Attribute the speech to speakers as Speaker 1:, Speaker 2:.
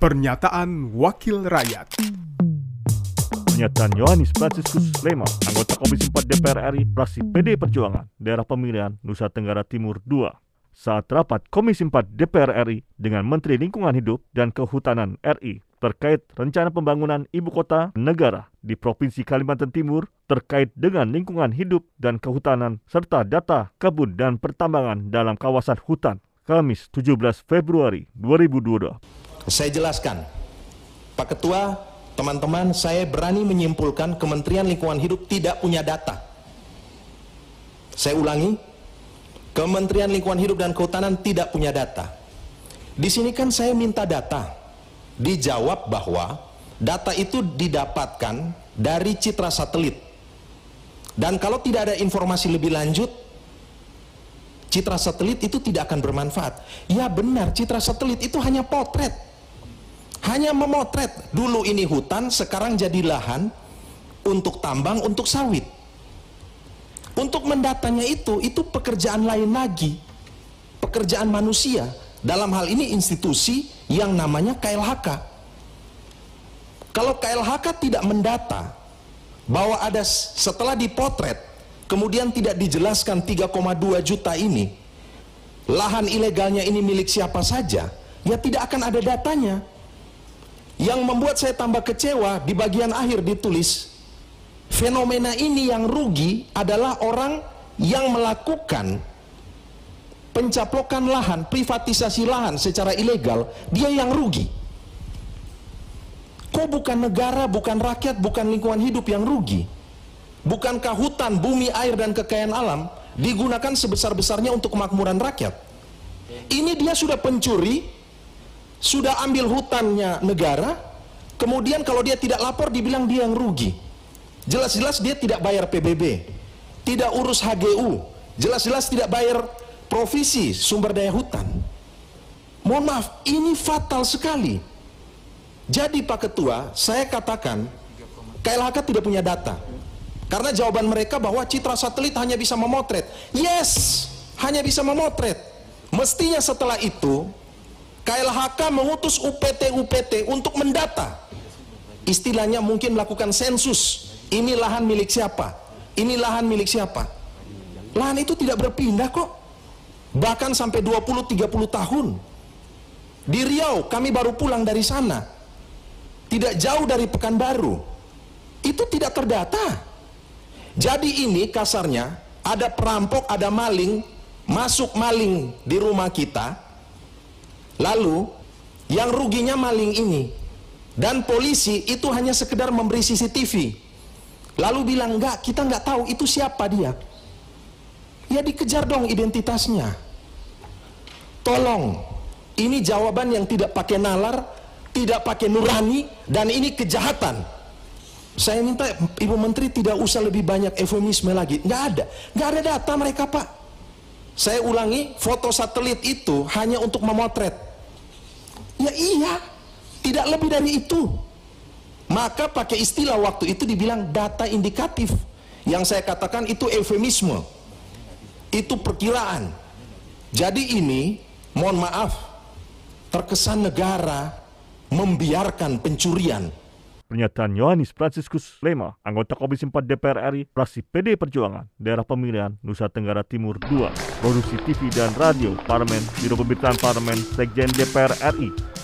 Speaker 1: Pernyataan Wakil Rakyat
Speaker 2: Pernyataan Yohanis Franciscus Lema, anggota Komisi 4 DPR RI, fraksi PD Perjuangan, daerah pemilihan Nusa Tenggara Timur II. Saat rapat Komisi 4 DPR RI dengan Menteri Lingkungan Hidup dan Kehutanan RI terkait rencana pembangunan ibu kota negara di Provinsi Kalimantan Timur terkait dengan lingkungan hidup dan kehutanan serta data kebun dan pertambangan dalam kawasan hutan Kamis 17 Februari 2022.
Speaker 3: Saya jelaskan, Pak Ketua, teman-teman, saya berani menyimpulkan Kementerian Lingkungan Hidup tidak punya data. Saya ulangi, Kementerian Lingkungan Hidup dan Kehutanan tidak punya data. Di sini kan saya minta data. Dijawab bahwa data itu didapatkan dari citra satelit. Dan kalau tidak ada informasi lebih lanjut, citra satelit itu tidak akan bermanfaat. Ya benar, citra satelit itu hanya potret. Hanya memotret. Dulu ini hutan, sekarang jadi lahan untuk tambang, untuk sawit. Untuk mendatanya itu, itu pekerjaan lain lagi. Pekerjaan manusia. Dalam hal ini institusi yang namanya KLHK. Kalau KLHK tidak mendata bahwa ada setelah dipotret, kemudian tidak dijelaskan 3,2 juta ini, lahan ilegalnya ini milik siapa saja, ya tidak akan ada datanya. Yang membuat saya tambah kecewa di bagian akhir ditulis fenomena ini yang rugi adalah orang yang melakukan pencaplokan lahan, privatisasi lahan secara ilegal, dia yang rugi. Kok bukan negara, bukan rakyat, bukan lingkungan hidup yang rugi? Bukankah hutan, bumi, air, dan kekayaan alam digunakan sebesar-besarnya untuk kemakmuran rakyat? Ini dia sudah pencuri, sudah ambil hutannya negara, kemudian kalau dia tidak lapor dibilang dia yang rugi. Jelas-jelas dia tidak bayar PBB, tidak urus HGU, jelas-jelas tidak bayar provisi sumber daya hutan. Mohon maaf, ini fatal sekali. Jadi Pak Ketua, saya katakan KLHK tidak punya data. Karena jawaban mereka bahwa citra satelit hanya bisa memotret. Yes, hanya bisa memotret. Mestinya setelah itu KLHK mengutus UPT-UPT untuk mendata. Istilahnya mungkin melakukan sensus. Ini lahan milik siapa? Ini lahan milik siapa? Lahan itu tidak berpindah kok. Bahkan sampai 20-30 tahun. Di Riau kami baru pulang dari sana. Tidak jauh dari Pekanbaru. Itu tidak terdata. Jadi ini kasarnya ada perampok, ada maling, masuk maling di rumah kita. Lalu yang ruginya maling ini. Dan polisi itu hanya sekedar memberi CCTV. Lalu bilang enggak, kita enggak tahu itu siapa dia. Ya dikejar dong identitasnya. Tolong, ini jawaban yang tidak pakai nalar, tidak pakai nurani, dan ini kejahatan. Saya minta Ibu Menteri tidak usah lebih banyak eufemisme lagi. Nggak ada. Nggak ada data mereka, Pak. Saya ulangi, foto satelit itu hanya untuk memotret. Ya iya, tidak lebih dari itu. Maka pakai istilah waktu itu dibilang data indikatif. Yang saya katakan itu eufemisme. Itu perkiraan. Jadi ini, mohon maaf, terkesan negara membiarkan pencurian
Speaker 2: Pernyataan Yohanis Franciscus Lema, anggota Komisi 4 DPR RI, fraksi PD Perjuangan, daerah pemilihan Nusa Tenggara Timur II, produksi TV dan radio, Parlemen, Biro Pemberitaan Parlemen, Sekjen DPR RI.